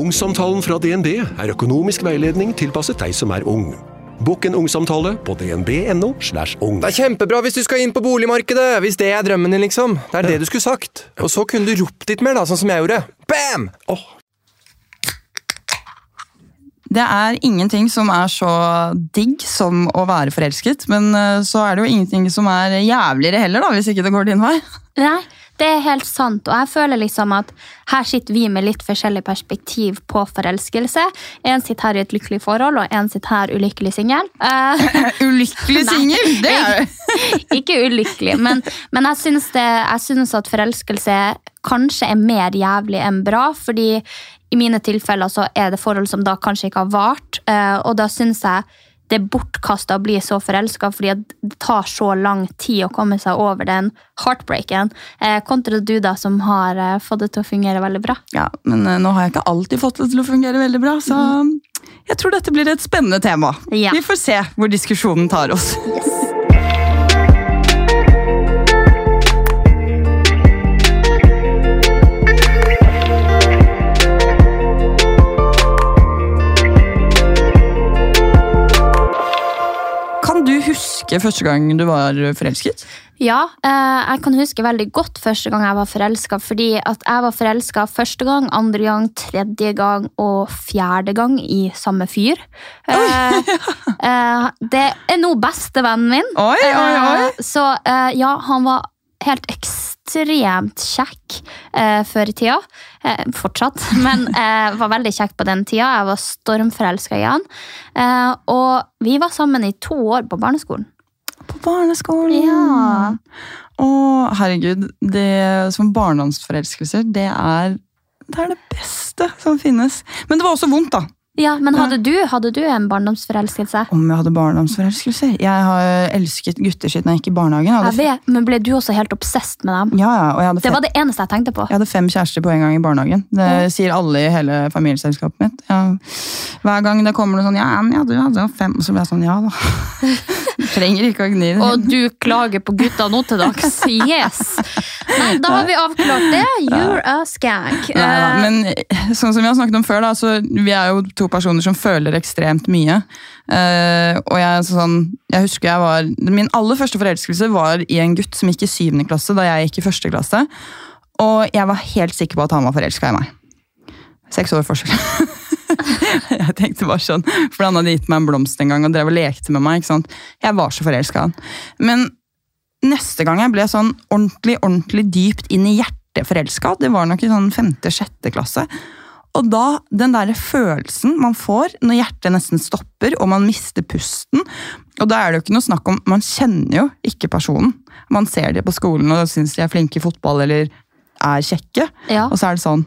Ungsamtalen fra DNB er økonomisk veiledning tilpasset deg som er ung. Bokk en ungsamtale på dnb.no. slash ung. Det er kjempebra hvis du skal inn på boligmarkedet, hvis det er drømmen din, liksom. Det er det du skulle sagt. Og så kunne du ropt litt mer, da, sånn som jeg gjorde. Bam! Oh. Det er ingenting som er så digg som å være forelsket, men eh, så er det jo ingenting som er jævligere heller, da, hvis ikke det går din vei. Nei, det er helt sant, og jeg føler liksom at her sitter vi med litt forskjellig perspektiv på forelskelse. En sitter her i et lykkelig forhold, og en sitter her ulykkelig singel. Uh, Ulykkelig singel! Det er ikke ulykkelig, men, men jeg, syns det, jeg syns at forelskelse kanskje er mer jævlig enn bra, fordi i mine tilfeller så er det forhold som da kanskje ikke har vart, uh, og da syns jeg det er bortkasta å bli så forelska, fordi det tar så lang tid å komme seg over den heartbreaken. Eh, kontra du, da, som har eh, fått det til å fungere veldig bra. Ja, men eh, nå har jeg ikke alltid fått det til å fungere veldig bra, så jeg tror dette blir et spennende tema. Ja. Vi får se hvor diskusjonen tar oss. Kan huske første gang du var forelsket? Ja, eh, jeg kan huske veldig godt første gang jeg var forelska. Fordi at jeg var forelska første gang, andre gang, tredje gang og fjerde gang i samme fyr. Eh, eh, det er nå bestevennen min. Oi, oi, oi. Så ja, han var helt ekstremt kjekk eh, før i tida. Eh, fortsatt, men eh, var veldig kjekk på den tida. Jeg var stormforelska i han. Eh, og vi var sammen i to år på barneskolen. På barneskolen. Ja. Å, herregud. Det som barndomsforelskelser, det er, det er det beste som finnes. Men det var også vondt, da. Ja, Men hadde du, hadde du en barndomsforelskelse? Om jeg hadde barndomsforelskelse? Jeg har elsket gutter siden jeg gikk i barnehagen. Jeg Jeg vet, men Ble du også helt obsessed med dem? ja, ja, jeg Det var det eneste jeg tenkte på. jeg hadde fem kjærester på en gang i barnehagen. Det sier alle i hele familieselskapet mitt. Ja. Hver gang det kommer noe sånn Ja, ja, du hadde jo fem. Og så blir jeg sånn Ja da. Trenger ikke å gni det. Og du klager på gutta nå til dags? Yes! Nei, da har vi avklart det. You're a skank. Nei, Eh, men sånn som vi har snakket om før, da, så vi er jo to personer som føler ekstremt mye. Eh, og jeg, sånn, jeg husker jeg var Min aller første forelskelse var i en gutt som gikk i syvende klasse da jeg gikk i første klasse. Og jeg var helt sikker på at han var forelska i meg. Seks år forskjell. jeg tenkte bare sånn, For han hadde gitt meg en blomst en gang og drev og lekte med meg. ikke sant? Jeg var så forelska i han. Men neste gang jeg ble sånn ordentlig, ordentlig dypt inn i hjertet forelska, det var nok i sånn femte-sjette klasse. Og da, den der følelsen man får når hjertet nesten stopper og man mister pusten Og da er det jo ikke noe snakk om Man kjenner jo ikke personen. Man ser det på skolen og syns de er flinke i fotball eller er kjekke. Ja. Og så er det sånn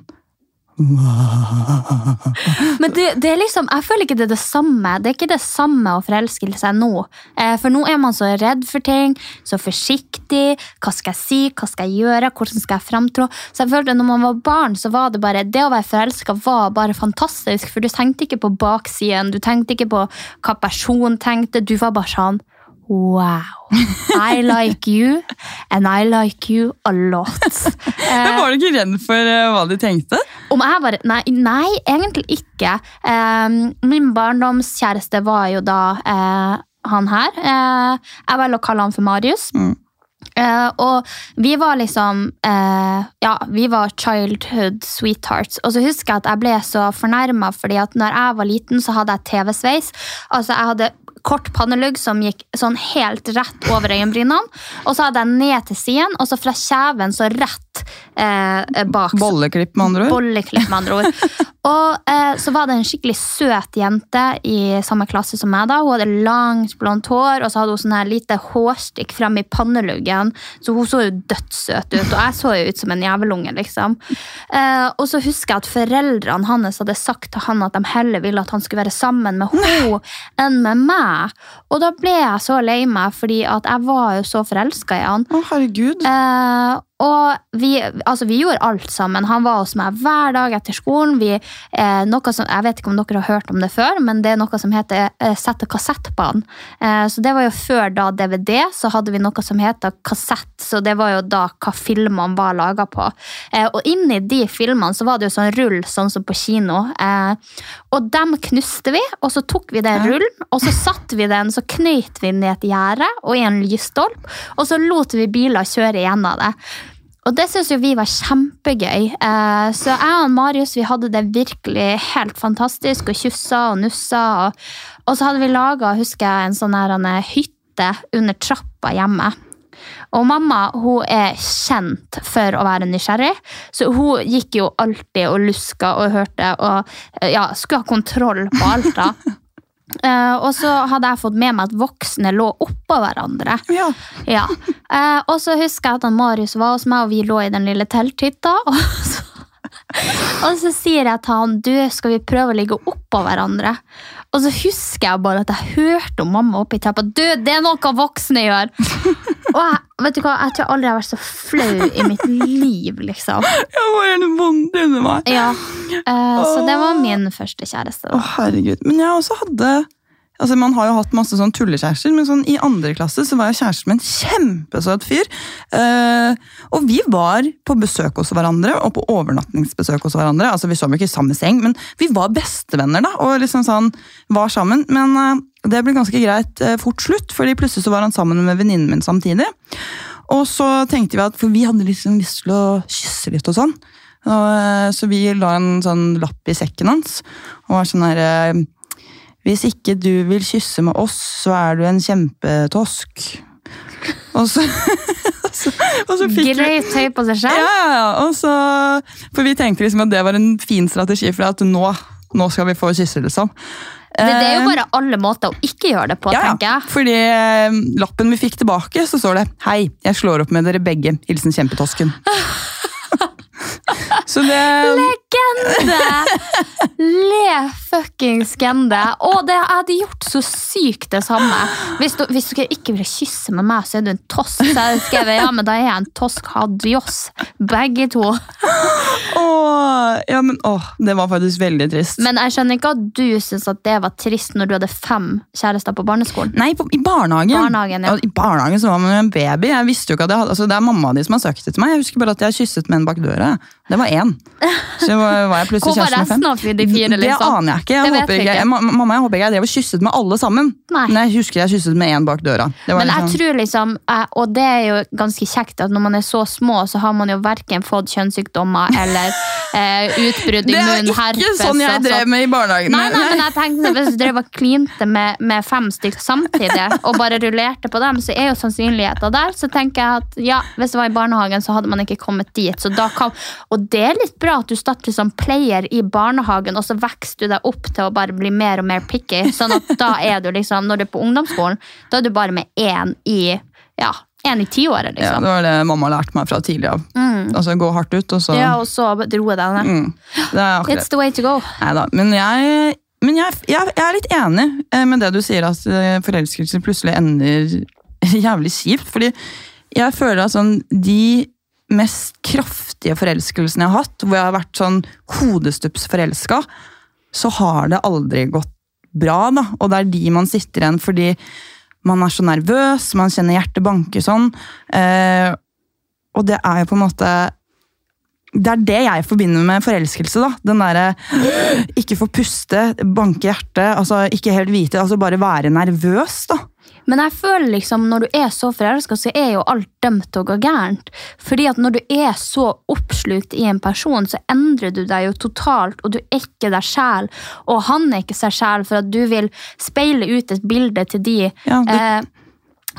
Men det, det er liksom, jeg føler ikke det er det samme. Det er ikke det samme å forelske seg nå. Eh, for nå er man så redd for ting, så forsiktig. Hva skal jeg si, hva skal jeg gjøre, hvordan skal jeg fremtrå? Så jeg følte at når man var barn, så var det bare det å være forelska var bare fantastisk. For du tenkte ikke på baksiden, du tenkte ikke på hva personen tenkte. Du var bare sånn Wow. I like you, and I like you a lot. Men Var du ikke redd for eh, hva de tenkte? Om jeg var Nei, nei egentlig ikke. Eh, min barndomskjæreste var jo da eh, han her. Eh, jeg velger å kalle han for Marius. Mm. Eh, og vi var liksom eh, Ja, vi var childhood sweethearts. Og så husker jeg at jeg ble så fornærma, fordi at når jeg var liten, så hadde jeg TV-sveis. Altså, jeg hadde kort pannelugg som gikk sånn helt rett over øyenbrynene. Og så hadde jeg ned til siden, og så fra kjeven så rett eh, bak. Bolleklipp, med andre ord. Bolleklipp, med andre ord. Og eh, så var det en skikkelig søt jente i samme klasse som meg. da. Hun hadde langt, blondt hår, og så hadde hun sånn her lite hårstikk frem i panneluggen. Så hun så jo dødssøt ut, og jeg så jo ut som en jævelunge, liksom. Eh, og så husker jeg at foreldrene hans hadde sagt til han at de heller ville at han skulle være sammen med henne enn med meg. Og da ble jeg så lei meg, fordi at jeg var jo så forelska i han. Å, herregud. Eh, og vi, altså vi gjorde alt sammen. Han var hos meg hver dag etter skolen. Vi, eh, som, jeg vet ikke om dere har hørt om det før, men det er noe som heter eh, sette kassett på han. Eh, så det var jo før da DVD, så hadde vi noe som heter kassett. Så det var jo da hva filmene var laga på. Eh, og inni de filmene så var det jo sånn rull, sånn som på kino. Eh, og dem knuste vi, og så tok vi den rullen, og så satte vi den, så knøyt vi den i et gjerde og i en lysstolp, og så lot vi biler kjøre gjennom det. Og det syns jo vi var kjempegøy. Eh, så jeg og Marius vi hadde det virkelig helt fantastisk og kyssa og nussa. Og, og så hadde vi laga en sånn her, hytte under trappa hjemme. Og mamma hun er kjent for å være nysgjerrig, så hun gikk jo alltid og luska og hørte og ja, skulle ha kontroll på alt. da. Eh, og så hadde jeg fått med meg at voksne lå oppå hverandre. Ja. Ja. Uh, og så husker jeg at han Marius var hos meg, og vi lå i den lille telthytta. Og så, og så sier jeg til han du, skal vi prøve å ligge oppå hverandre. Og så husker jeg bare at jeg hørte om mamma oppe i trappa. Du, det er noe voksne gjør! Og jeg, vet du hva, jeg tror aldri jeg har vært så flau i mitt liv, liksom. Jeg var helt vondt inni meg. Ja. uh, så det var min første kjæreste. Å, herregud. Men jeg også hadde Altså, Man har jo hatt masse sånn tullekjærester, men sånn i andre klasse så var jeg kjæreste med en kjempesøt fyr. Eh, og vi var på besøk hos hverandre, og på overnattingsbesøk hos hverandre. Altså, Vi sov ikke i samme seng, men vi var bestevenner da, og liksom sånn var sammen. Men eh, det ble ganske greit eh, fort slutt, fordi plutselig så var han sammen med venninnen min samtidig. Og så tenkte vi at, for vi hadde liksom lyst til å kysse litt og sånn. Og, eh, så vi la en sånn lapp i sekken hans, og var sånn her eh, hvis ikke du vil kysse med oss, så er du en kjempetosk. Og så, og så, og så fikk Greit høy på seg selv. ja, ja. Og så, for vi tenkte liksom at det var en fin strategi, for at nå, nå skal vi få kysse, liksom. Det, det er jo Eh, bare alle måter å ikke gjøre det på, ja, tenker ja. jeg. Fordi eh, lappen vi fikk tilbake, så står det 'Hei, jeg slår opp med dere begge. Hilsen Kjempetosken'. så det Legende! Le fuckings gende. Og det, jeg hadde gjort så sykt det samme. Hvis du, hvis dere ikke ville kysse med meg, så er du en tosk. Så jeg skrev ja, men da er jeg en tosk Adios, Begge to. Åh, ja, men, åh, det var faktisk veldig trist. Men jeg skjønner ikke at du syns at det var trist når du hadde fem kjærester på barneskolen. Nei, på, i barnehagen. Barnehagen, ja. I barnehagen så var man jo en baby. Jeg visste jo ikke at jeg hadde, altså Det er mamma di som har sagt det til meg. Jeg husker bare at jeg kysset med en bak døra. Det var én. Så var var jeg plutselig Hvor var kjæreste med fem. resten av de fire? Det liksom? aner jeg ikke. Jeg håper ikke. Jeg, mamma, jeg håper ikke jeg drev og kysset med alle sammen. Nei. Men jeg husker jeg kysset med én bak døra. Det var Men jeg liksom, tror liksom, og det er jo ganske kjekt at når man er så små, så har man jo verken fått kjønnssykdommer eller eh, utbrudd i munnen. det er ikke herpes sånn jeg drev med i barnehagen. Nei, nei, men jeg tenkte Hvis du drev og klinte med, med fem stykker samtidig, og bare rullerte på dem, så er jo sannsynligheten der. Så tenker jeg at ja, hvis det var i barnehagen, så hadde man ikke kommet dit. Så da kan, og det er litt bra at du starter som player i barnehagen, og så vokser du deg opp til å bare bli mer og mer picky. Sånn at da er du liksom, når du er på ungdomsskolen, da er du bare med én i ja, en i tiåret, Ja, liksom. det var det mamma lærte meg fra tidlig av. Altså Gå hardt ut, og så Ja, og så dro jeg deg ned. mm, It's the way to go. Neida, men jeg, men jeg, jeg, jeg er litt enig eh, med det du sier, at forelskelsen forelskelse plutselig ender jævlig kjipt. Fordi jeg føler at sånn, de mest kraftige forelskelsen jeg har hatt, hvor jeg har vært sånn hodestups forelska, så har det aldri gått bra. da, Og det er de man sitter igjen fordi man er så nervøs, man kjenner hjertet banke sånn. Eh, og det er jo på en måte det er det jeg forbinder med forelskelse. da. Den derre ikke få puste, banke hjertet, altså ikke helt vite, altså bare være nervøs. da. Men jeg føler liksom, når du er så forelska, så er jo alt dømt til å gå gærent. Fordi at når du er så oppslukt i en person, så endrer du deg jo totalt, og du er ikke deg sjæl. Og han er ikke seg sjæl, for at du vil speile ut et bilde til de Ja, det- eh,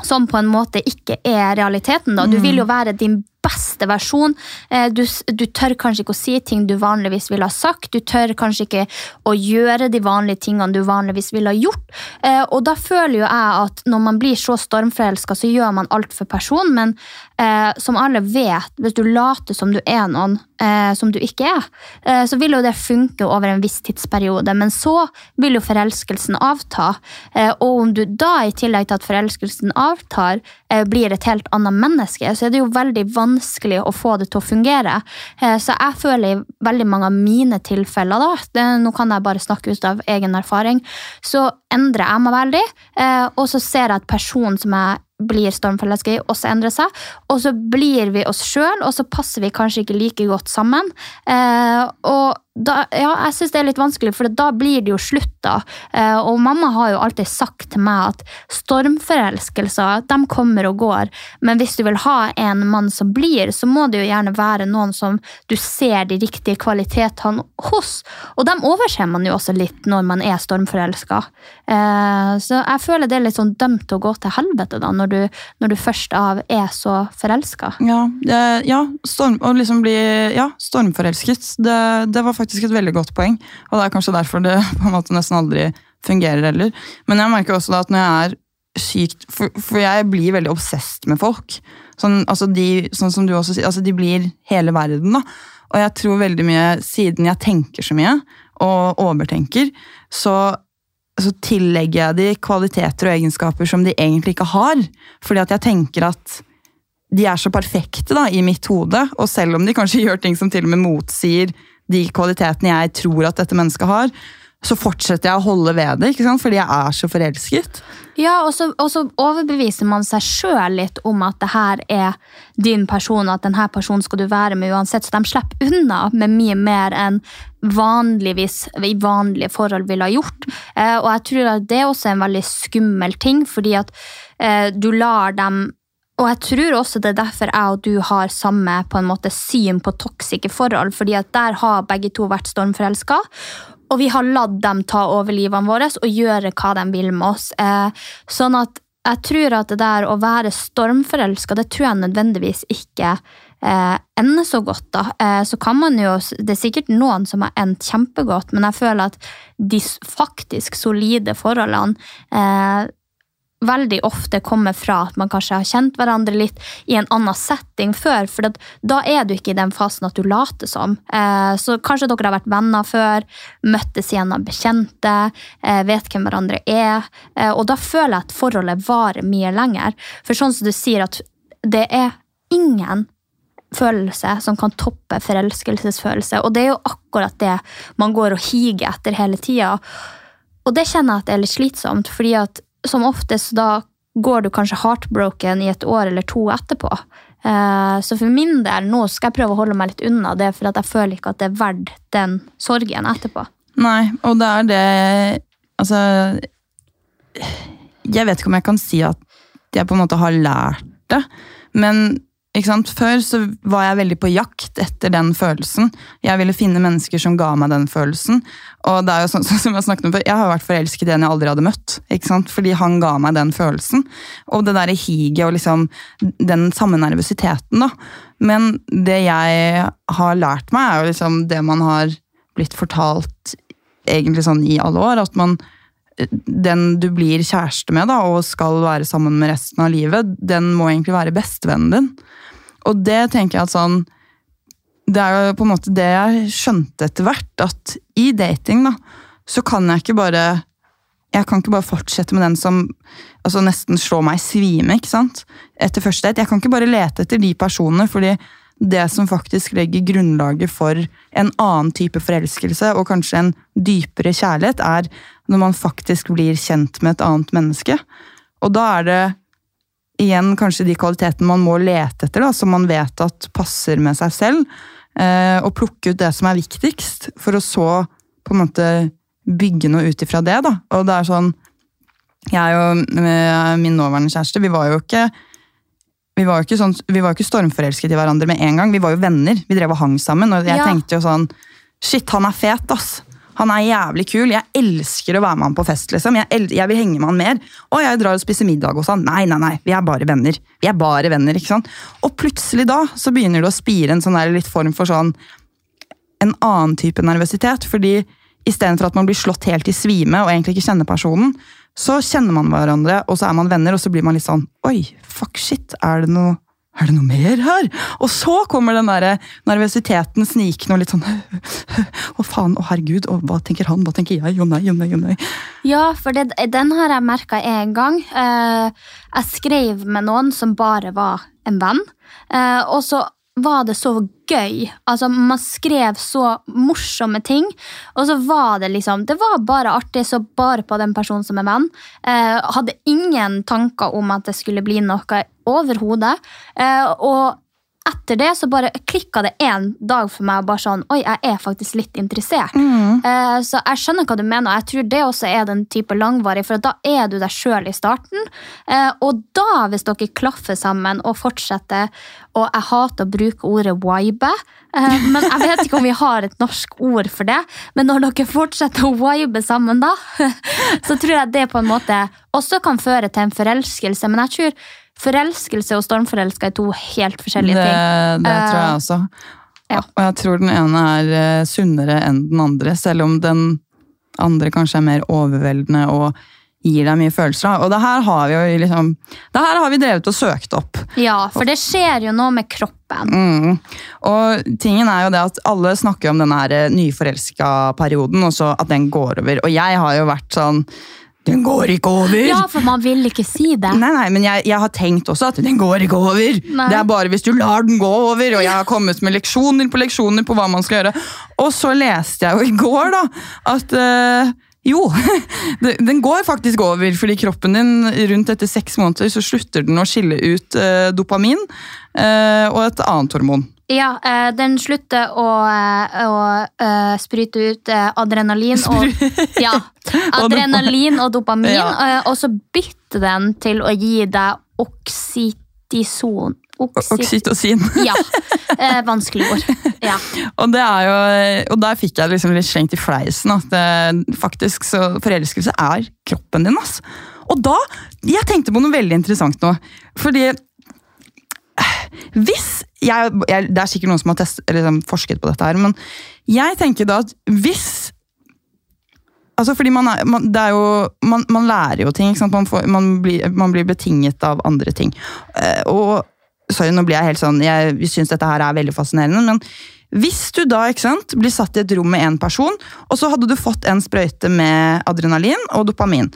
som på en måte ikke er realiteten. da. Du vil jo være din beste versjon. Eh, du, du tør kanskje ikke å si ting du vanligvis ville ha sagt. Du tør kanskje ikke å gjøre de vanlige tingene du vanligvis ville ha gjort. Eh, og da føler jo jeg at når man blir så stormforelska, så gjør man alt for personen. Men eh, som alle vet, hvis du later som du er noen som du ikke er, så vil jo det funke over en viss tidsperiode. Men så vil jo forelskelsen avta. Og om du da, i tillegg til at forelskelsen avtar, blir et helt annet menneske, så er det jo veldig vanskelig å få det til å fungere. Eh, så jeg føler i veldig mange av mine tilfeller, da, nå kan jeg bare snakke ut av egen erfaring, så endrer jeg meg veldig, eh, og så ser jeg at personen som jeg blir stormforelska i, også endrer seg. Og så blir vi oss sjøl, og så passer vi kanskje ikke like godt sammen. Eh, og da, ja, jeg syns det er litt vanskelig, for da blir det jo slutt, da. Eh, og mamma har jo alltid sagt til meg at stormforelskelser de kommer og går, men hvis du vil ha en mann som blir, så må det jo gjerne være noen som du ser de riktige kvalitetene hos. Og dem overser man jo også litt når man er stormforelska. Eh, så jeg føler det er litt sånn dømt å gå til helvete da, når du, når du først av er så forelska. Ja, ja, storm, å liksom bli ja, stormforelsket, det, det var faktisk et veldig godt poeng. Og det er kanskje derfor det på en måte nesten aldri fungerer heller. Men jeg merker også da at når jeg er sykt For, for jeg blir veldig obsesst med folk. Sånn, altså de, sånn som du også sier, altså de blir hele verden, da. Og jeg tror veldig mye, siden jeg tenker så mye, og overtenker, så så tillegger jeg de kvaliteter og egenskaper som de egentlig ikke har. Fordi at jeg tenker at de er så perfekte da, i mitt hode, og selv om de kanskje gjør ting som til og med motsier de kvalitetene jeg tror at dette mennesket har, så fortsetter jeg å holde ved det, ikke sant? fordi jeg er så forelsket. Ja, og så, og så overbeviser man seg sjøl litt om at det her er din person, og at denne personen skal du være med uansett, så de slipper unna med mye mer enn vanligvis i vanlige forhold ville ha gjort. Eh, og jeg tror at det er også en veldig skummel ting, fordi at eh, du lar dem og jeg tror også det er derfor jeg og du har samme på en måte syn på toksiske forhold, fordi at der har begge to vært stormforelska. Og vi har latt dem ta over livene våre og gjøre hva de vil med oss. Eh, sånn at jeg tror at det der å være stormforelska, det tror jeg nødvendigvis ikke eh, ender så godt. da. Eh, så kan man jo, Det er sikkert noen som har endt kjempegodt, men jeg føler at de faktisk solide forholdene veldig ofte kommer fra at man kanskje har kjent hverandre litt i en annen setting før, for da er du ikke i den fasen at du later som. Eh, så kanskje dere har vært venner før, møttes igjen av bekjente, eh, vet hvem hverandre er, eh, og da føler jeg at forholdet varer mye lenger. For sånn som du sier at det er ingen følelse som kan toppe forelskelsesfølelse, og det er jo akkurat det man går og higer etter hele tida. Og det kjenner jeg at det er litt slitsomt, fordi at som oftest da går du kanskje heartbroken i et år eller to etterpå. Eh, Så for min del nå skal jeg prøve å holde meg litt unna det, for jeg føler ikke at det er verdt den sorgen etterpå. Nei, og det er det Altså Jeg vet ikke om jeg kan si at jeg på en måte har lært det, men? Før så var jeg veldig på jakt etter den følelsen. Jeg ville finne mennesker som ga meg den følelsen. Og det er jo sånn, som Jeg snakket om før, jeg har vært forelsket i en jeg aldri hadde møtt. Fordi han ga meg den følelsen. Og det der higet og liksom den samme nervøsiteten. da. Men det jeg har lært meg, er jo liksom det man har blitt fortalt egentlig sånn i alle år. At man den du blir kjæreste med da, og skal være sammen med resten av livet, den må egentlig være bestevennen din. Og det tenker jeg at sånn Det er jo på en måte det jeg skjønte etter hvert, at i dating da, så kan jeg ikke bare jeg kan ikke bare fortsette med den som altså nesten slår meg i svime ikke sant? etter første date. Jeg kan ikke bare lete etter de personene, fordi det som faktisk legger grunnlaget for en annen type forelskelse, og kanskje en dypere kjærlighet, er når man faktisk blir kjent med et annet menneske. Og da er det igjen kanskje de kvalitetene man må lete etter, da, som man vet at passer med seg selv, eh, og plukke ut det som er viktigst, for å så på en måte bygge noe ut ifra det. da. Og det er sånn Jeg og eh, min nåværende kjæreste, vi var jo ikke vi var jo ikke, sånn, vi var jo ikke stormforelsket i hverandre med en gang. Vi var jo venner. Vi drev og hang sammen. Og jeg Ja. tenkte jo sånn Shit, han er fet, ass! Han er jævlig kul. Jeg elsker å være med han på fest. liksom. Jeg, jeg vil henge med han mer. Og jeg drar og spiser middag hos han. Nei, nei, nei, vi er bare venner. Vi er bare venner, ikke sant? Og plutselig da så begynner det å spire en sånn der litt form for sånn en annen type nervøsitet. fordi istedenfor at man blir slått helt i svime og egentlig ikke kjenner personen, så kjenner man hverandre, og så er man venner, og så blir man litt sånn Oi, fuck shit, er det noe er det noe mer her? Og så kommer den der nervøsiteten snikende og litt sånn Å, faen, å herregud, å, hva tenker han, hva tenker jeg, å nei, å nei, å nei. Ja, for det, den har jeg merka en gang. Eh, jeg skrev med noen som bare var en venn. Eh, og så var det så gøy. Altså, Man skrev så morsomme ting, og så var det liksom Det var bare artig, så bare på den personen som er venn. Eh, hadde ingen tanker om at det skulle bli noe overhodet. Eh, og etter det så bare klikka det én dag for meg. og bare sånn, Oi, jeg er faktisk litt interessert. Mm. Eh, så jeg skjønner hva du mener. og Jeg tror det også er den type langvarig, for da er du deg sjøl i starten. Eh, og da, hvis dere klaffer sammen og fortsetter Og jeg hater å bruke ordet vibe, eh, men jeg vet ikke om vi har et norsk ord for det. Men når dere fortsetter å vibe sammen, da, så tror jeg det på en måte også kan føre til en forelskelse. Men jeg tror forelskelse og stormforelska er to helt forskjellige Det, ting. det tror jeg Eh, også. ja. Og jeg tror den ene er eh, sunnere enn den andre, selv om den andre kanskje er mer overveldende og gir deg mye følelser. Og det her har vi jo liksom, det her har vi drevet og søkt opp. Ja, for det skjer jo noe med kroppen. Mm. Og tingen er jo det at alle snakker om den eh, nyforelska perioden, og så at den går over. Og jeg har jo vært sånn Den går ikke over! Ja, for man vil ikke si det. Nei, nei, men jeg, jeg har tenkt også at den går ikke over. Nei. Det er bare hvis du lar den gå over, og jeg har kommet med leksjoner på leksjoner på hva man skal gjøre. Og så leste jeg jo i går da, at øh, jo, den går faktisk over, fordi kroppen din rundt etter seks måneder så slutter den å skille ut øh, dopamin og et annet hormon. Ja, eh, den slutter å, å, å eh, sprute ut eh, adrenalin og Ja, adrenalin og dopamin, Ja. eh, og så bytter den til å gi deg oksytison. Oksytocin. ja. Eh, vanskelig ord. Ja. Og, det er jo, og der fikk jeg liksom litt slengt i fleisen at det, faktisk så forelskelse er kroppen din. ass. Og da Jeg tenkte på noe veldig interessant nå. Fordi eh, hvis jeg, jeg, Det er sikkert noen som har test, liksom forsket på dette, her, men jeg tenker da at hvis Altså fordi man, er, man, er jo, man, man lærer jo ting. Får, blir, man blir betinget av andre ting. Eh, og Sorry, nå blir jeg helt sånn, jeg syns dette her er veldig fascinerende, men hvis du da sant, blir satt i et rom med en person, og så hadde du fått en sprøyte med adrenalin og dopamin,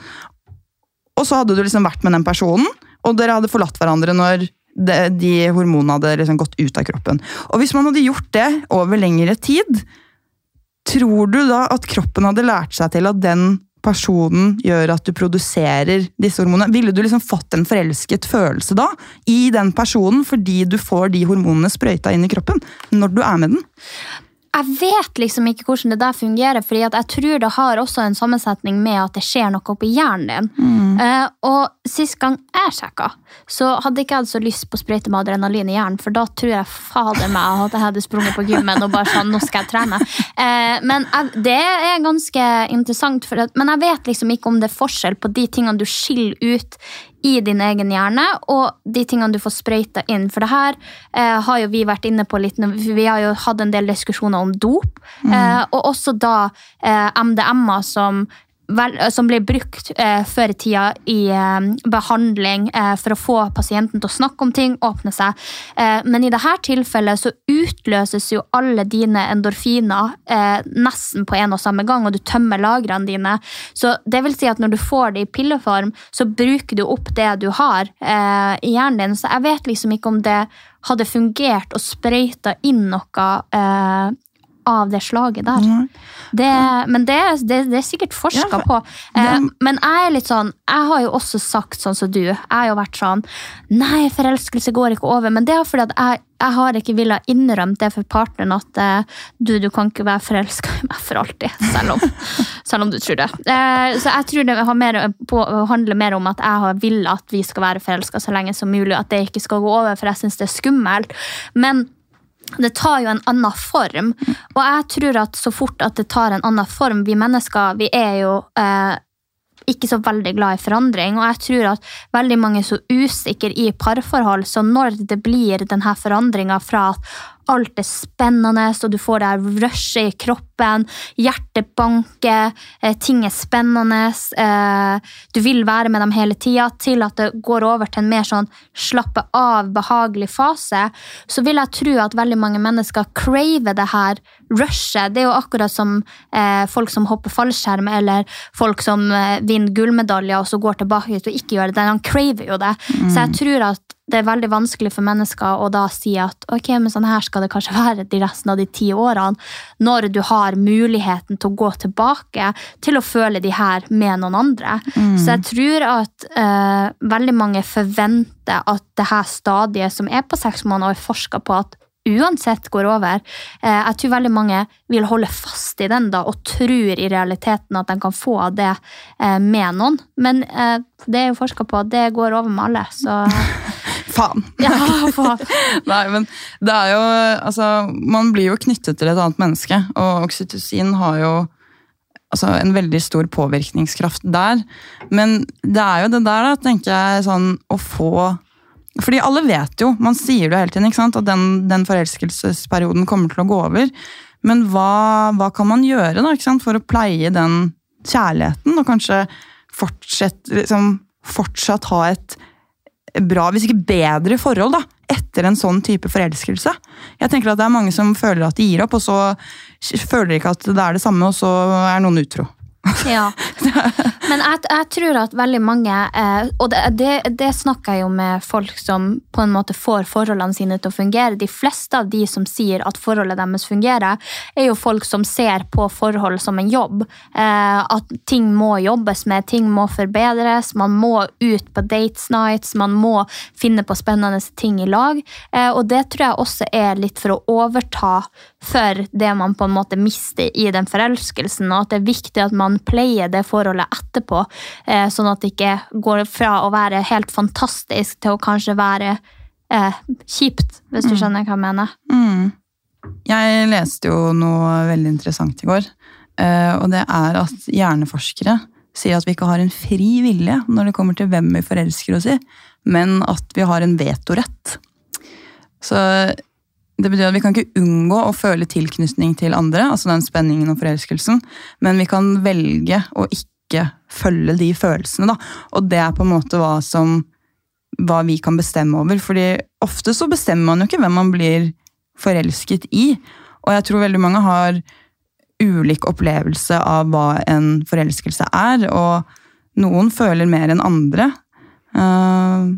og så hadde du liksom vært med den personen, og dere hadde forlatt hverandre når de, de hormonene hadde liksom gått ut av kroppen. Og hvis man hadde gjort det over lengre tid, tror du da at kroppen hadde lært seg til at den personen gjør at du produserer disse hormonene? Ville du liksom fått en forelsket følelse da i den personen fordi du får de hormonene sprøyta inn i kroppen når du er med den? Jeg vet liksom ikke hvordan det der fungerer, fordi jeg tror det har også en sammensetning med at det skjer noe oppi hjernen din. Eh, og sist gang jeg sjekka, så hadde ikke jeg så lyst på å sprøyte med adrenalin i hjernen, for da tror jeg fader meg at jeg hadde sprunget på gymmen og bare sånn, nå skal jeg trene. Eh, men jeg, det er ganske interessant, at, men jeg vet liksom ikke om det er forskjell på de tingene du skiller ut i din egen hjerne, og de tingene du får sprøyta inn. For det her eh, har jo vi vært inne på litt, vi har jo hatt en del diskusjoner om dop, eh, og også da eh, MDMA som som ble brukt eh, før i tida i eh, behandling eh, for å få pasienten til å snakke om ting, åpne seg. Eh, men i dette tilfellet så utløses jo alle dine endorfiner eh, nesten på en og samme gang, og du tømmer lagrene dine. Så det vil si at når du får det i pilleform, så bruker du opp det du har eh, i hjernen din. Så jeg vet liksom ikke om det hadde fungert å sprøyte inn noe eh, av det slaget der. Det, men det, det, det er sikkert forska Ja, for- på. Eh, Ja. men jeg er litt sånn, jeg har jo også sagt sånn som du. Jeg har jo vært sånn Nei, forelskelse går ikke over. Men det er fordi at jeg, jeg har ikke villet innrømme det for partneren at eh, du, du kan ikke være forelska i meg for alltid. Selv om, selv om du tror det. Eh, så jeg tror det har mer på, handler mer om at jeg har villet at vi skal være forelska så lenge som mulig. At det ikke skal gå over, for jeg syns det er skummelt. Men det tar jo en annen form. Og jeg tror at så fort at det tar en annen form Vi mennesker vi er jo eh, ikke så veldig glad i forandring. Og jeg tror at veldig mange er så usikre i parforhold, så når det blir denne forandringa fra at alt er spennende, og du får det her rushet i kroppen, hjertet banker, eh, ting er spennende, eh, du vil være med dem hele tida, til at det går over til en mer sånn slappe av, behagelig fase, så vil jeg tro at veldig mange mennesker craver det her rushet. Det er jo akkurat som eh, folk som hopper fallskjerm, eller folk som vinner gullmedaljer og så går tilbake og ikke gjør det. De craver jo det. Mm. Så jeg tror at det er veldig vanskelig for mennesker å da si at ok, men sånn her skal det kanskje være de resten av de ti årene, når du har muligheten til å gå tilbake til å føle de her med noen andre. Så jeg tror at eh, veldig mange forventer at det her stadiet som er på seks måneder, er forska på at uansett går over. Eh, jeg tror veldig mange vil holde fast i den da, og tror i realiteten at de kan få det eh, med noen. Men eh, det er jo forska på at det går over med alle, så Faen. ja, faen. Nei, men det er jo Altså, man blir jo knyttet til et annet menneske, og oksytocin har jo altså, en veldig stor påvirkningskraft der. Men det er jo det der, da, tenker jeg, sånn å få Fordi alle vet jo, man sier det hele tiden, ikke sant, at den, den forelskelsesperioden kommer til å gå over. Men hva, hva kan man gjøre da, for å pleie den kjærligheten, og kanskje fortsett, liksom, fortsatt ha et bra, hvis ikke bedre forhold da, etter en sånn type forelskelse. Jeg tenker at det er mange som føler at de gir opp, og så føler de ikke at det er det samme, og så er noen utro. Ja. Men jeg, jeg tror at veldig mange eh, Og det, det, det snakker jeg jo med folk som på en måte får forholdene sine til å fungere. De fleste av de som sier at forholdet deres fungerer, er jo folk som ser på forhold som en jobb. Eh, at ting må jobbes med, ting må forbedres. Man må ut på dates nights, man må finne på spennende ting i lag. Eh, og det tror jeg også er litt for å overta for det man på en måte mister i den forelskelsen, og at det er viktig at man pleier det forholdet etterpå, eh, sånn at det ikke går fra å være helt fantastisk til å kanskje være eh, kjipt, hvis du skjønner hva jeg mener. Mm. Jeg leste jo noe veldig interessant i går, eh, og det er at hjerneforskere sier at vi ikke har en fri vilje når det kommer til hvem vi forelsker oss i, men at vi har en vetorett. Så det betyr at vi kan ikke unngå å føle tilknytning til andre, altså den spenningen og forelskelsen, men vi kan velge å ikke følge de følelsene, da. Og det er på en måte hva som hva vi kan bestemme over. fordi ofte så bestemmer man jo ikke hvem man blir forelsket i. Og jeg tror veldig mange har ulik opplevelse av hva en forelskelse er, og noen føler mer enn andre. Eh,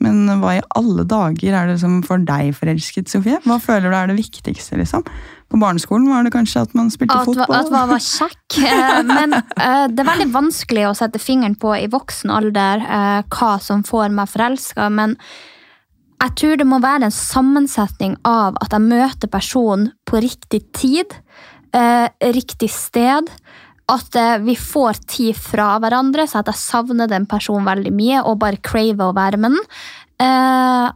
men hva i alle dager er det som får deg forelsket, Sofie? Hva føler du er det viktigste, liksom? På barneskolen var det kanskje at man spilte At, fotball? at man var kjekk. Eh, Men eh, det er veldig vanskelig å sette fingeren på i voksen alder eh, hva som får meg forelska. Men jeg tror det må være en sammensetning av at jeg møter personen på riktig tid, riktig sted. At eh, vi får tid fra hverandre, så at jeg savner den personen veldig mye og bare craver å være med den. Eh,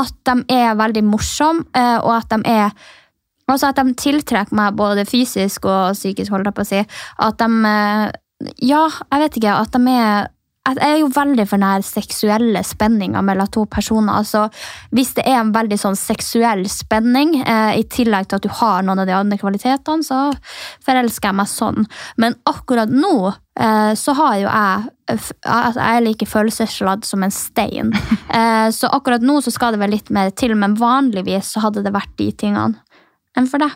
at de er veldig morsomme, eh, og at de er Altså at de tiltrekker meg både fysisk og psykisk, holder jeg på å si. At de Ja, jeg vet ikke. At de er jeg er jo veldig for den seksuelle spenninga mellom to personer. altså Hvis det er en veldig sånn seksuell spenning, eh, i tillegg til at du har noen av de andre kvalitetene, så forelsker jeg meg sånn. Men akkurat nå eh, så har jo jeg altså, Jeg er like følelsesladd som en stein. Eh, så akkurat nå så skal det vel litt mer til, men vanligvis så hadde det vært de tingene enn for deg.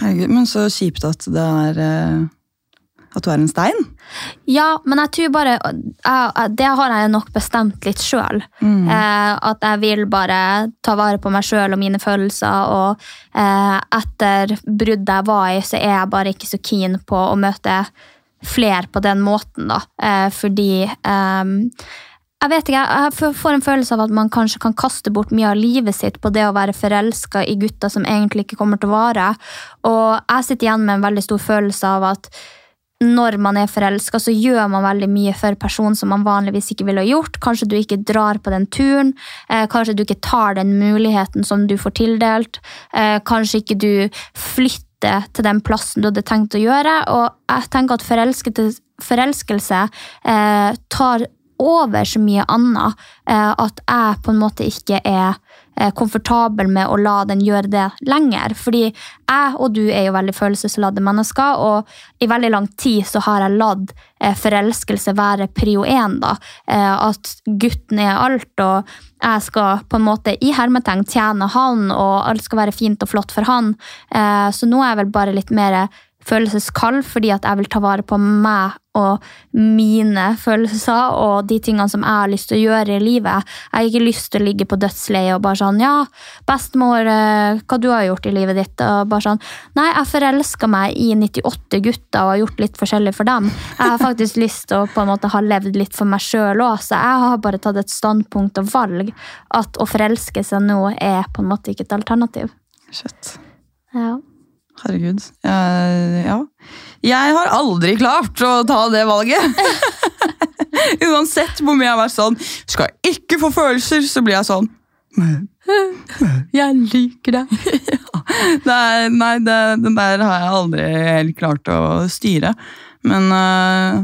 Herregud, men så kjipt at det er eh, At du er en stein. Ja, men jeg tror bare jeg- Det har jeg nok bestemt litt sjøl. Eh, at jeg vil bare ta vare på meg sjøl og mine følelser. Og eh, etter bruddet jeg var i, så er jeg bare ikke så keen på å møte flere på den måten, da. Eh, fordi jeg vet ikke, jeg får en følelse av at man kanskje kan kaste bort mye av livet sitt på det å være forelska i gutter som egentlig ikke kommer til å vare. Og jeg sitter igjen med en veldig stor følelse av at når man er forelska, så gjør man veldig mye for personen som man vanligvis ikke ville gjort. Kanskje du ikke drar på den turen. Eh, kanskje du ikke tar den muligheten som du får tildelt. Eh, kanskje ikke du flytter til den plassen du hadde tenkt å gjøre. Og jeg tenker at forelskelse, eh, tar over så mye annet eh, at jeg på en måte ikke er komfortabel med å la den gjøre det lenger. Fordi jeg og du er jo veldig følelsesladde mennesker, og i veldig lang tid så har jeg latt eh, forelskelse være prio én. Eh, at gutten er alt, og jeg skal på en måte i hermetegn tjene han, og alt skal være fint og flott for han. Eh, så nå er jeg vel bare litt mer følelseskald fordi at jeg vil ta vare på meg og mine følelser og de tingene som jeg har lyst til å gjøre i livet. Jeg har ikke lyst til å ligge på dødsleiet og bare sånn Ja, bestemor, eh, hva du har gjort i livet ditt? Og bare sånn Nei, jeg forelska meg i 98 gutter og har gjort litt forskjellig for dem. Jeg har faktisk lyst til å på en måte ha levd litt for meg sjøl òg, så jeg har bare tatt et standpunkt og valg at å forelske seg nå er på en måte ikke et alternativ. Shit. Ja. Herregud. Jeg, ja. Jeg har aldri klart å ta det valget. Uansett hvor mye jeg har vært sånn Skal jeg ikke få følelser, så blir jeg sånn Jeg liker deg. ja. det er, nei, det, den der har jeg aldri helt klart å styre. Men uh,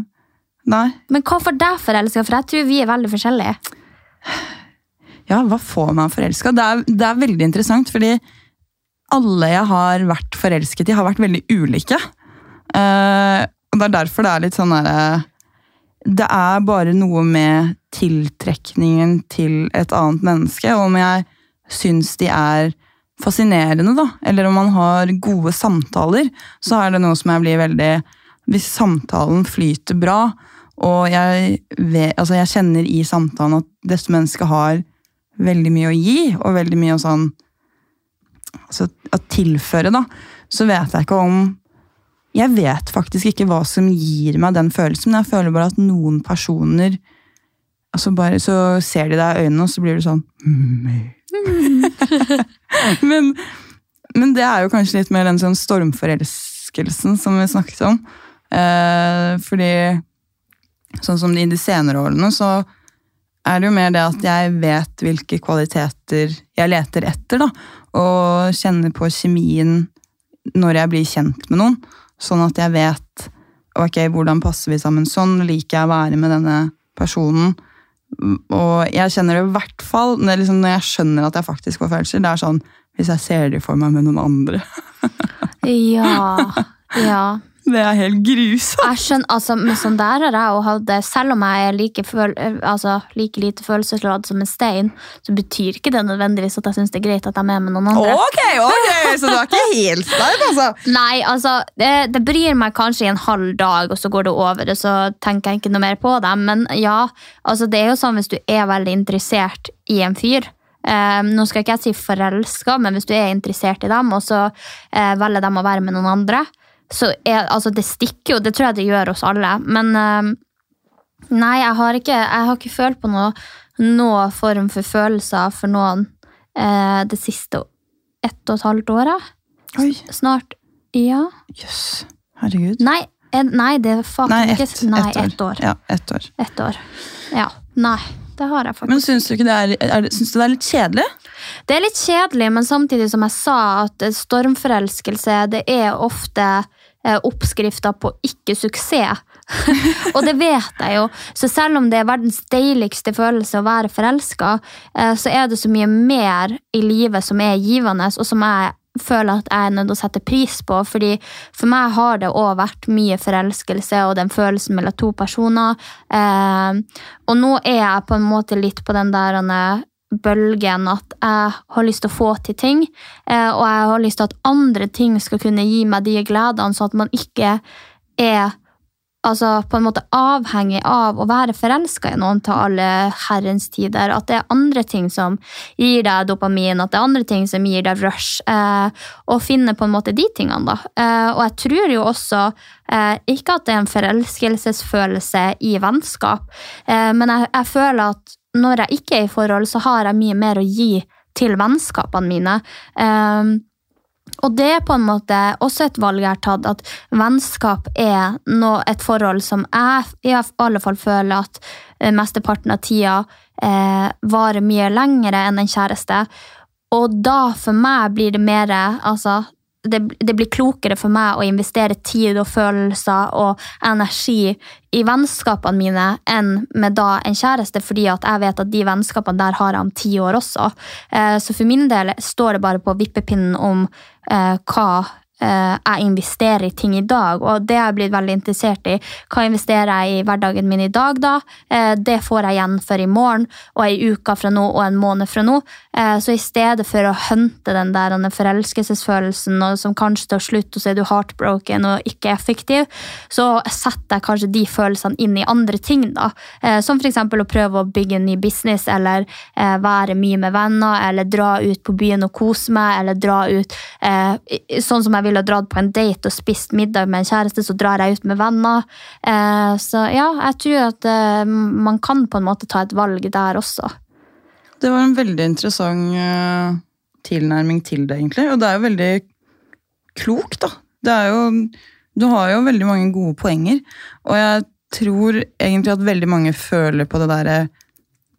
nei. Men hva får deg forelska? For jeg tror vi er veldig forskjellige. Ja, hva får meg forelska? Det, det er veldig interessant, fordi alle jeg har vært forelsket i, har vært veldig ulike. Uh, og det er derfor det er litt sånn derre Det er bare noe med tiltrekningen til et annet menneske, om jeg syns de er fascinerende, da, eller om man har gode samtaler, så er det noe som jeg blir veldig Hvis samtalen flyter bra, og jeg, vet, altså jeg kjenner i samtalen at dette mennesket har veldig mye å gi, og veldig mye å sånn altså, å tilføre, da, så vet jeg ikke om Jeg vet faktisk ikke hva som gir meg den følelsen, men jeg føler bare at noen personer altså bare Så ser de deg i øynene, og så blir du sånn men, men det er jo kanskje litt mer den sånn stormforelskelsen som vi snakket om. Eh, fordi sånn som i de senere årene, så er det jo mer det at jeg vet hvilke kvaliteter jeg leter etter, da. Og kjenner på kjemien når jeg blir kjent med noen. Sånn at jeg vet ok, hvordan passer vi sammen sånn, liker jeg å være med denne personen. Og jeg kjenner det i hvert fall når liksom, når jeg skjønner at jeg faktisk får følelser. Det er sånn hvis jeg ser de for meg med noen andre. Ja, ja. Det er helt grusomt. Jeg skjønner, altså, men sånn der har jeg hatt det. Selv om jeg er like, føl altså, like lite følelsesladd som en stein, så betyr ikke det nødvendigvis at jeg syns det er greit at jeg er med med noen andre. Ok, ok, Så du er ikke helt stein, altså? Nei, altså, det, det bryr meg kanskje i en halv dag, og så går det over, og så tenker jeg ikke noe mer på det. Men ja, altså, det er jo sånn hvis du er veldig interessert i en fyr. Um, nå skal ikke jeg si forelska, men hvis du er interessert i dem, og så uh, velger de å være med noen andre, så er, altså, det stikker jo. Det tror jeg det gjør oss alle. Men eh, nei, jeg har ikke, jeg har ikke følt på noe, noe form for følelser for noen eh, det siste ett og et halvt året. Oi, Snart. Ja. jøss. Herregud. Nei, en, nei det er faktisk Nei, ikke Nei, ett år. Et år. Ja, ett år. Ett år. Ja. Nei, det har jeg faktisk. Men syns du det er, er, syns du det er litt kjedelig? Det er litt kjedelig, men samtidig som jeg sa, at eh, stormforelskelse det er ofte eh, oppskrifter på ikke-suksess. og det vet jeg jo. Så selv om det er verdens deiligste følelse å være forelska, eh, så er det så mye mer i livet som er givende, og som jeg føler at jeg er nødt til å sette pris på. fordi For meg har det òg vært mye forelskelse og den følelsen mellom to personer. Eh, og nå er jeg på en måte litt på den der bølgen at jeg har lyst til å få til ting, eh, og jeg har lyst til at andre ting skal kunne gi meg de gledene, sånn at man ikke er altså, på en måte avhengig av å være forelska i noen til alle herrens tider. At det er andre ting som gir deg dopamin, at det er andre ting som gir deg rush. Eh, finne på en måte de tingene, da. Eh, og jeg tror jo også eh, ikke at det er en forelskelsesfølelse i vennskap, eh, men jeg, jeg føler at når jeg ikke er i forhold, så har jeg mye mer å gi til vennskapene mine. Eh, Og det er på en måte også et valg jeg har tatt, at vennskap er noe, et forhold som jeg i alle fall føler at eh, mesteparten av tida eh, varer mye lengre enn en kjæreste. Og da for meg blir det mer altså, det, det, blir klokere for meg å investere tid og følelser og energi i vennskapene mine enn med da en kjæreste, fordi at jeg vet at de vennskapene der har jeg om ti år også. Eh, så for min del står det bare på vippepinnen om eh, hva jeg investerer i ting i dag, og det har jeg blitt veldig interessert i. Hva investerer jeg i hverdagen min i dag, da? Eh, det får jeg igjen for i morgen og ei uke fra nå og en måned fra nå. Eh, så i stedet for å hunte den der forelskelsesfølelsen som kanskje tar slutt, og så er du heartbroken og ikke effektiv, så setter jeg kanskje de følelsene inn i andre ting, da. Som f.eks. å prøve å bygge en ny business, eller være mye med venner, eller dra ut på byen og kose meg, eller dra ut sånn som jeg vil ville dratt på en date og spist middag med en kjæreste, så drar jeg ut med venner. Eh, så ja, jeg tror at eh, man kan på en måte ta et valg der også. Det var en veldig interessant uh, tilnærming til det, egentlig. Og det er jo veldig klokt, da. Det er jo Du har jo veldig mange gode poenger, og jeg tror egentlig at veldig mange føler på det derre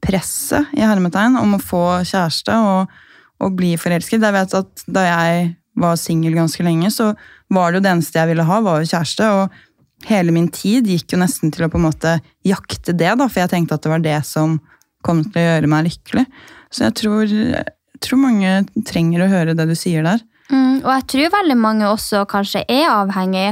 presset i hermetegn om å få kjæreste og, og bli forelsket. Jeg vet at da jeg var singel ganske lenge, så var det jo det eneste jeg ville ha, var jo kjæreste. Og hele min tid gikk jo nesten til å på en måte jakte det, da, for jeg tenkte at det var det som kom til å gjøre meg lykkelig. Så jeg tror, jeg tror mange trenger å høre det du sier der. Mm, og jeg tror veldig mange også kanskje er avhengig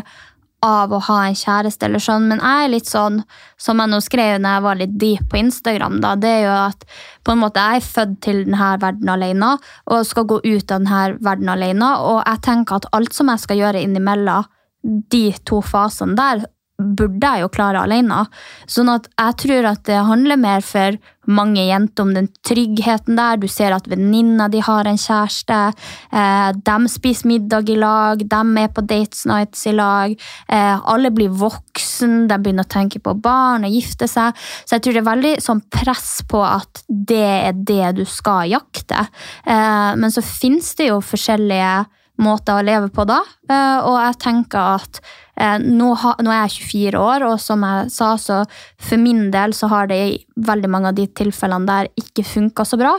av å ha en kjæreste, eller sånn, men jeg er litt sånn, som jeg nå skrev når jeg var litt deep på Instagram, da, det er jo at på en måte jeg er født til denne verden alene og skal gå ut av denne verden alene. Og jeg tenker at alt som jeg skal gjøre innimellom de to fasene der, burde jeg jo klare alene. Sånn at jeg tror at det handler mer for mange jenter om den tryggheten der. Du ser at venninna di har en kjæreste. Eh, de spiser middag i lag, de er på dates nights i lag. Eh, alle blir voksen, de begynner å tenke på barn og gifte seg. Så jeg tror det er veldig sånn press på at det er det du skal jakte. Eh, men så finnes det jo forskjellige måter å leve på da, eh, og jeg tenker at Eh, nå, er jeg 24 år, og som jeg sa, så for min del så har det i veldig mange av de tilfellene der ikke funka så bra.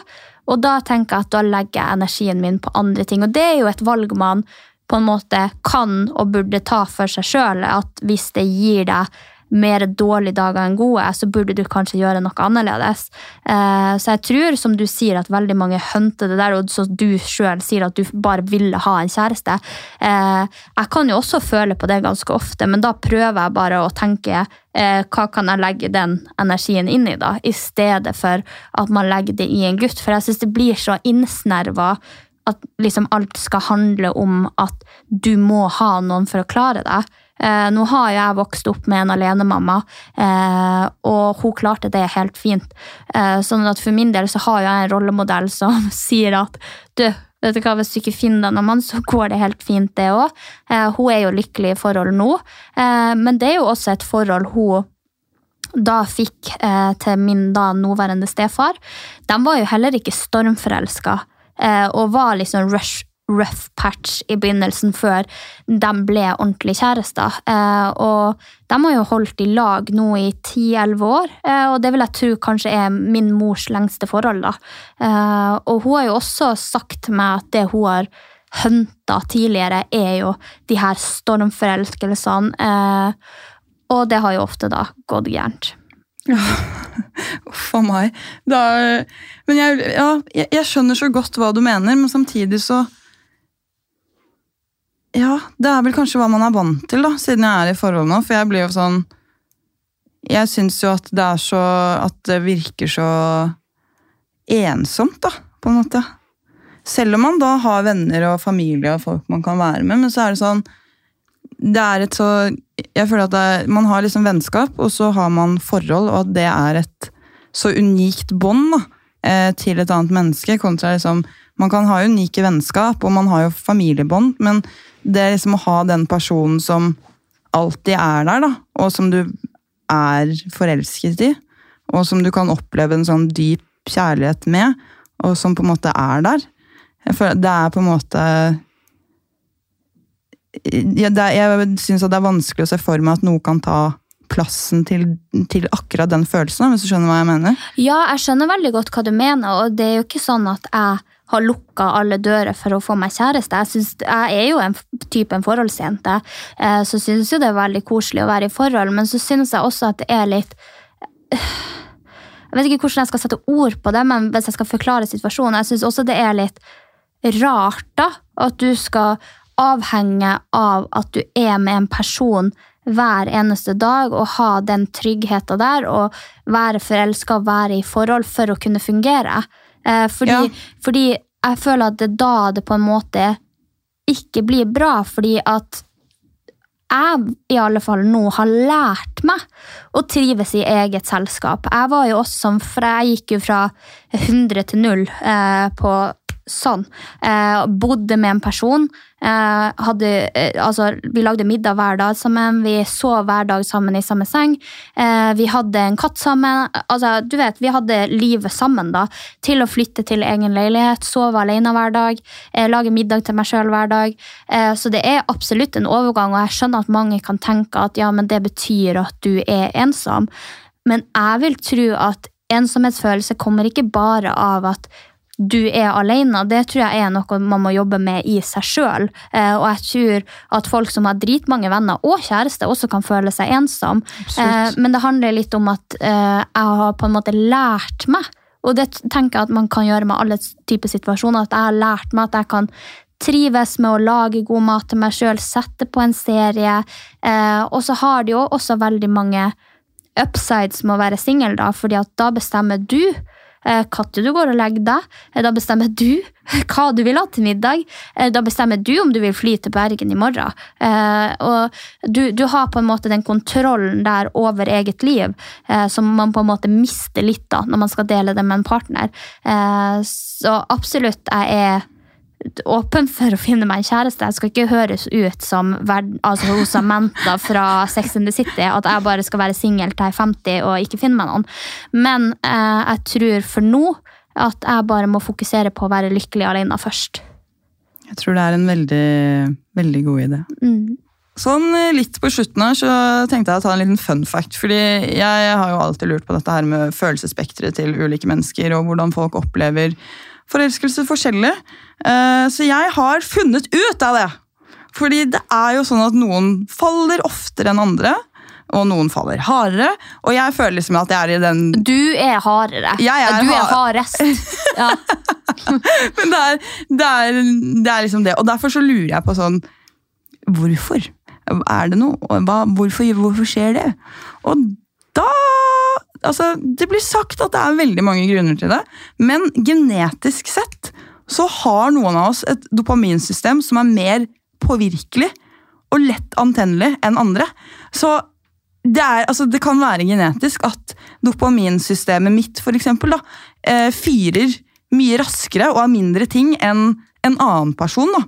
Og da tenker jeg at da legger jeg energien min på andre ting. Og det er jo et valg man på en måte kan og burde ta for seg sjøl. At hvis det gir deg mer dårlige dager enn gode, så burde du kanskje gjøre noe annerledes. Eh, så jeg tror, som du sier, at veldig mange hunter det der, og så du sjøl sier at du bare ville ha en kjæreste. Eh, jeg kan jo også føle på det ganske ofte, men da prøver jeg bare å tenke eh, hva kan jeg legge den energien inn i, da, i stedet for at man legger det i en gutt. For jeg syns det blir så innsnerva at liksom alt skal handle om at du må ha noen for å klare deg. Eh, nå har jeg vokst opp med en alenemamma, eh, og hun klarte det helt fint. Eh, sånn at for min del så har jeg en rollemodell som sier at du, vet du hva, hvis du ikke finner deg mann, så går det helt fint, det òg. Eh, hun er jo lykkelig i forhold nå, eh, men det er jo også et forhold hun da fikk eh, til min da nåværende stefar. De var jo heller ikke stormforelska og var liksom rush rough patch i begynnelsen, før de ble ordentlig kjærester. Eh, og de har jo holdt i lag nå i 10-11 år, eh, og det vil jeg tro kanskje er min mors lengste forhold. da. Eh, og hun har jo også sagt til meg at det hun har hunta tidligere, er jo de her stormforelskelsene. og det har jo ofte da gått gærent. Uff a meg. Da, men jeg, ja, jeg, jeg, skjønner så godt hva du mener, men samtidig så ja, det er vel kanskje hva man er vant til, da, siden jeg er i forhold nå. For jeg blir jo sånn Jeg syns jo at det er så At det virker så ensomt, da, på en måte. Selv om man da har venner og familie og folk man kan være med, men så er det sånn Det er et så Jeg føler at er, man har liksom vennskap, og så har man forhold, og at det er et så unikt bånd da til et annet menneske, kontra liksom Man kan ha unike vennskap, og man har jo familiebånd, men det er liksom å ha den personen som alltid er der, da, og som du er forelsket i, og som du kan oppleve en sånn dyp kjærlighet med, og som på en måte er der. Jeg Det er på en måte er- Jeg syns det er vanskelig å se for meg at noe kan ta plassen til, til akkurat den følelsen, hvis du skjønner hva jeg mener. Ja, jeg skjønner veldig godt hva du mener, og det er jo ikke sånn at jeg har lukka alle dører for å få meg kjæreste. Jeg, synes, jeg er jo en f- type en forholdsjente, eh, så syns jo det er veldig koselig å være i forhold, men så syns jeg også at det er litt Jeg vet ikke hvordan jeg skal sette ord på det, men hvis jeg skal forklare situasjonen, jeg syns også det er litt rart da, at du skal avhenge av at du er med en person hver eneste dag og ha den tryggheten der og være forelska og være i forhold for å kunne fungere. Eh, fordi, Ja. fordi jeg føler at det er da det på en måte ikke blir bra, fordi at jeg i alle fall nå har lært meg å trives i eget selskap. Jeg var jo også sånn, for jeg gikk jo fra 100 til 0 eh, på sånn. Eh, bodde med en person. Eh, hadde, eh, altså, vi lagde middag hver dag sammen. Vi sov hver dag sammen i samme seng. Eh, vi hadde en katt sammen. Altså, du vet, Vi hadde livet sammen da, til å flytte til egen leilighet, sove alene hver dag, eh, lage middag til meg sjøl hver dag. Eh, så det er absolutt en overgang, og jeg skjønner at mange kan tenke at ja, men det betyr at du er ensom. Men jeg vil tro at ensomhetsfølelse kommer ikke bare av at du er alene. Det tror jeg er noe man må jobbe med i seg sjøl. Og jeg tror at folk som har dritmange venner og kjæreste, også kan føle seg ensom. Eh, Men det handler litt om at eh, jeg har på en måte lært meg, og det tenker jeg at man kan gjøre med alle typer situasjoner, at jeg har lært meg at jeg kan trives med å lage god mat til meg sjøl, sette på en serie. Eh, og så har de jo også veldig mange upsides med å være singel, fordi at da bestemmer du eh, når du går og legger deg. Eh, Da bestemmer du hva du vil ha til middag. Eh, Da bestemmer du om du vil fly til Bergen i morgen. Eh, Og du, du har på en måte den kontrollen der over eget liv eh, som man på en måte mister litt da, når man skal dele det med en partner. Eh, Så absolutt, jeg er åpen for å finne meg en kjæreste. Jeg skal ikke høres ut som altså Samantha fra Sex and the City, at jeg bare skal være singel til jeg er 50 og ikke finne meg noen. Men eh, jeg tror for nå at jeg bare må fokusere på å være lykkelig alene først. Jeg tror det er en veldig, veldig god idé. Mm. Sånn eh, litt på slutten her så tenkte jeg å ta en liten fun fact. fordi jeg har jo alltid lurt på dette her med følelsesspekteret til ulike mennesker, og hvordan folk opplever forelskelse forskjellig. Eh, Så jeg har funnet ut av det! Fordi det er jo sånn at noen faller oftere enn andre, og noen faller hardere. Og jeg føler liksom at jeg er i den Du er hardere. Jeg er du er hardest. Ja. Men det er, det, er, det er liksom det. Og derfor så lurer jeg på sånn Hvorfor? Er det noe? Hva, hvorfor, hvorfor skjer det? Og da Altså, det blir sagt at det er veldig mange grunner til det, men genetisk sett så har noen av oss et dopaminsystem som er mer påvirkelig og lett antennelig enn andre. Så det, er, altså, det kan være genetisk at dopaminsystemet mitt for eksempel, da, eh, fyrer mye raskere og av mindre ting enn en annen person. da.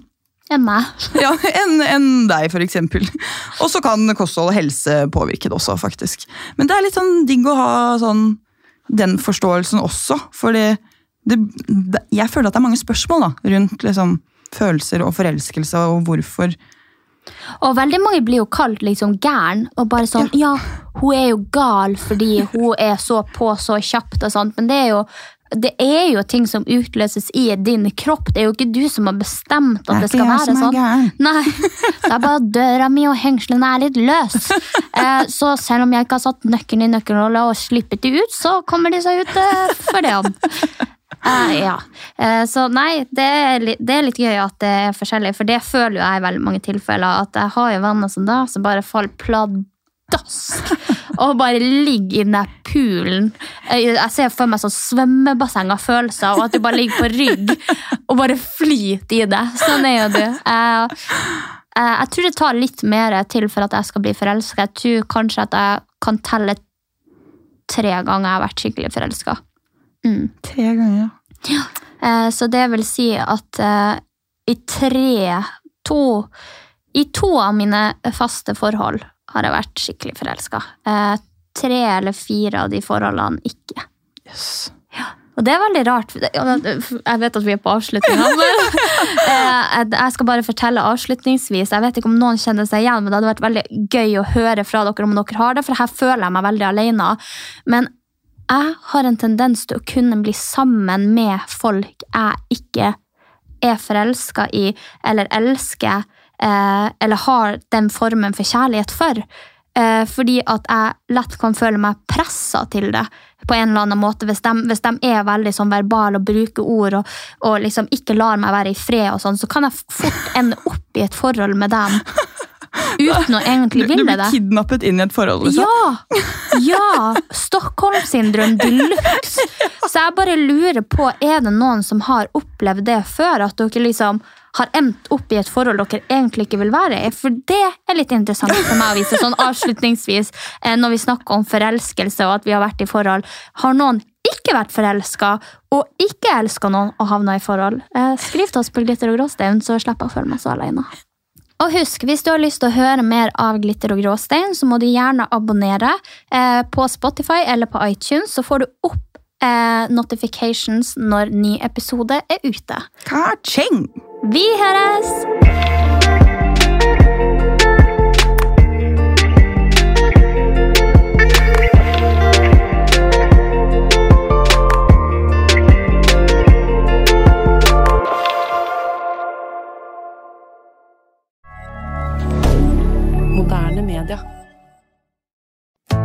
Enn meg. Ja, Enn en deg, for eksempel. Og så kan kosthold og helse påvirke det også, faktisk. Men det er litt sånn digg å ha sånn, den forståelsen også, fordi det, det, jeg føler at det er mange spørsmål da, rundt liksom, følelser og forelskelse og hvorfor. Og veldig mange blir jo kalt liksom gæren, og bare sånn Ja, hun er jo gal fordi hun er så på så kjapt og sånt, men det er jo det er jo ting som utløses i din kropp. Det er jo ikke du som har bestemt at det, Det skal være sånn. Nei, det er bare døra mi og hengslene er litt løs. Eh, så selv om jeg ikke har satt nøkkelen i nøkkelhullet og slippet de ut, så kommer de seg ut eh, for det. Eh, ja. Eh, så nei, det er, litt, det er litt gøy at det er forskjellig, for det føler jo jeg i veldig mange tilfeller. At jeg har jo venner som da, som bare faller pladask og bare ligger i den der poolen. Eh, Jeg ser for meg sånn svømmebasseng av følelser, og at du bare ligger på rygg og bare flyter i det. Sånn er jo du. Eh, eh, Jeg tror det tar litt mer til for at jeg skal bli forelska. Jeg tror kanskje at jeg kan telle tre ganger jeg har vært skikkelig forelska. Mm. Tre ganger. Eh, Så det vil si at eh, i tre to, I to av mine faste forhold har jeg vært skikkelig forelska. Tre eller fire av de forholdene ikke. Yes. Og Og det er veldig rart. Jeg vet at vi er på avslutninga, men eh, jeg skal bare fortelle avslutningsvis. Jeg vet ikke om noen kjenner seg igjen, men det hadde vært veldig gøy å høre fra dere om dere har det, for her føler jeg meg veldig alene. Men jeg har en tendens til å kunne bli sammen med folk jeg ikke er forelska i eller elsker, eh, eller har den formen for kjærlighet for. Eh, fordi at jeg lett kan føle meg pressa til det på en eller annen måte. Hvis de, hvis de er veldig sånn verbale og bruker ord og, og liksom ikke lar meg være i fred, og sånn, så kan jeg fort ende opp i et forhold med dem uten å egentlig ville det. du blir kidnappet inn i et forhold, liksom. Ja! ja Stockholm-syndrom de luxe. Så jeg bare lurer på, er det noen som har opplevd det før? At dere liksom har endt opp i et forhold dere egentlig ikke vil være i? For det er litt interessant for meg å vise. Sånn avslutningsvis, eh, når vi snakker om forelskelse og at vi har vært i forhold, har noen ikke vært forelska og ikke elska noen og havna i forhold? Eh, Skriv til oss på Glitter og gråstein, så slipper jeg å føle meg så alene. Og husk, hvis du har lyst til å høre mer av Glitter og gråstein, så må du gjerne abonnere eh, på Spotify eller på iTunes, så får du opp eh, notifications når ny episode er ute. Ka-ching! Vi høres!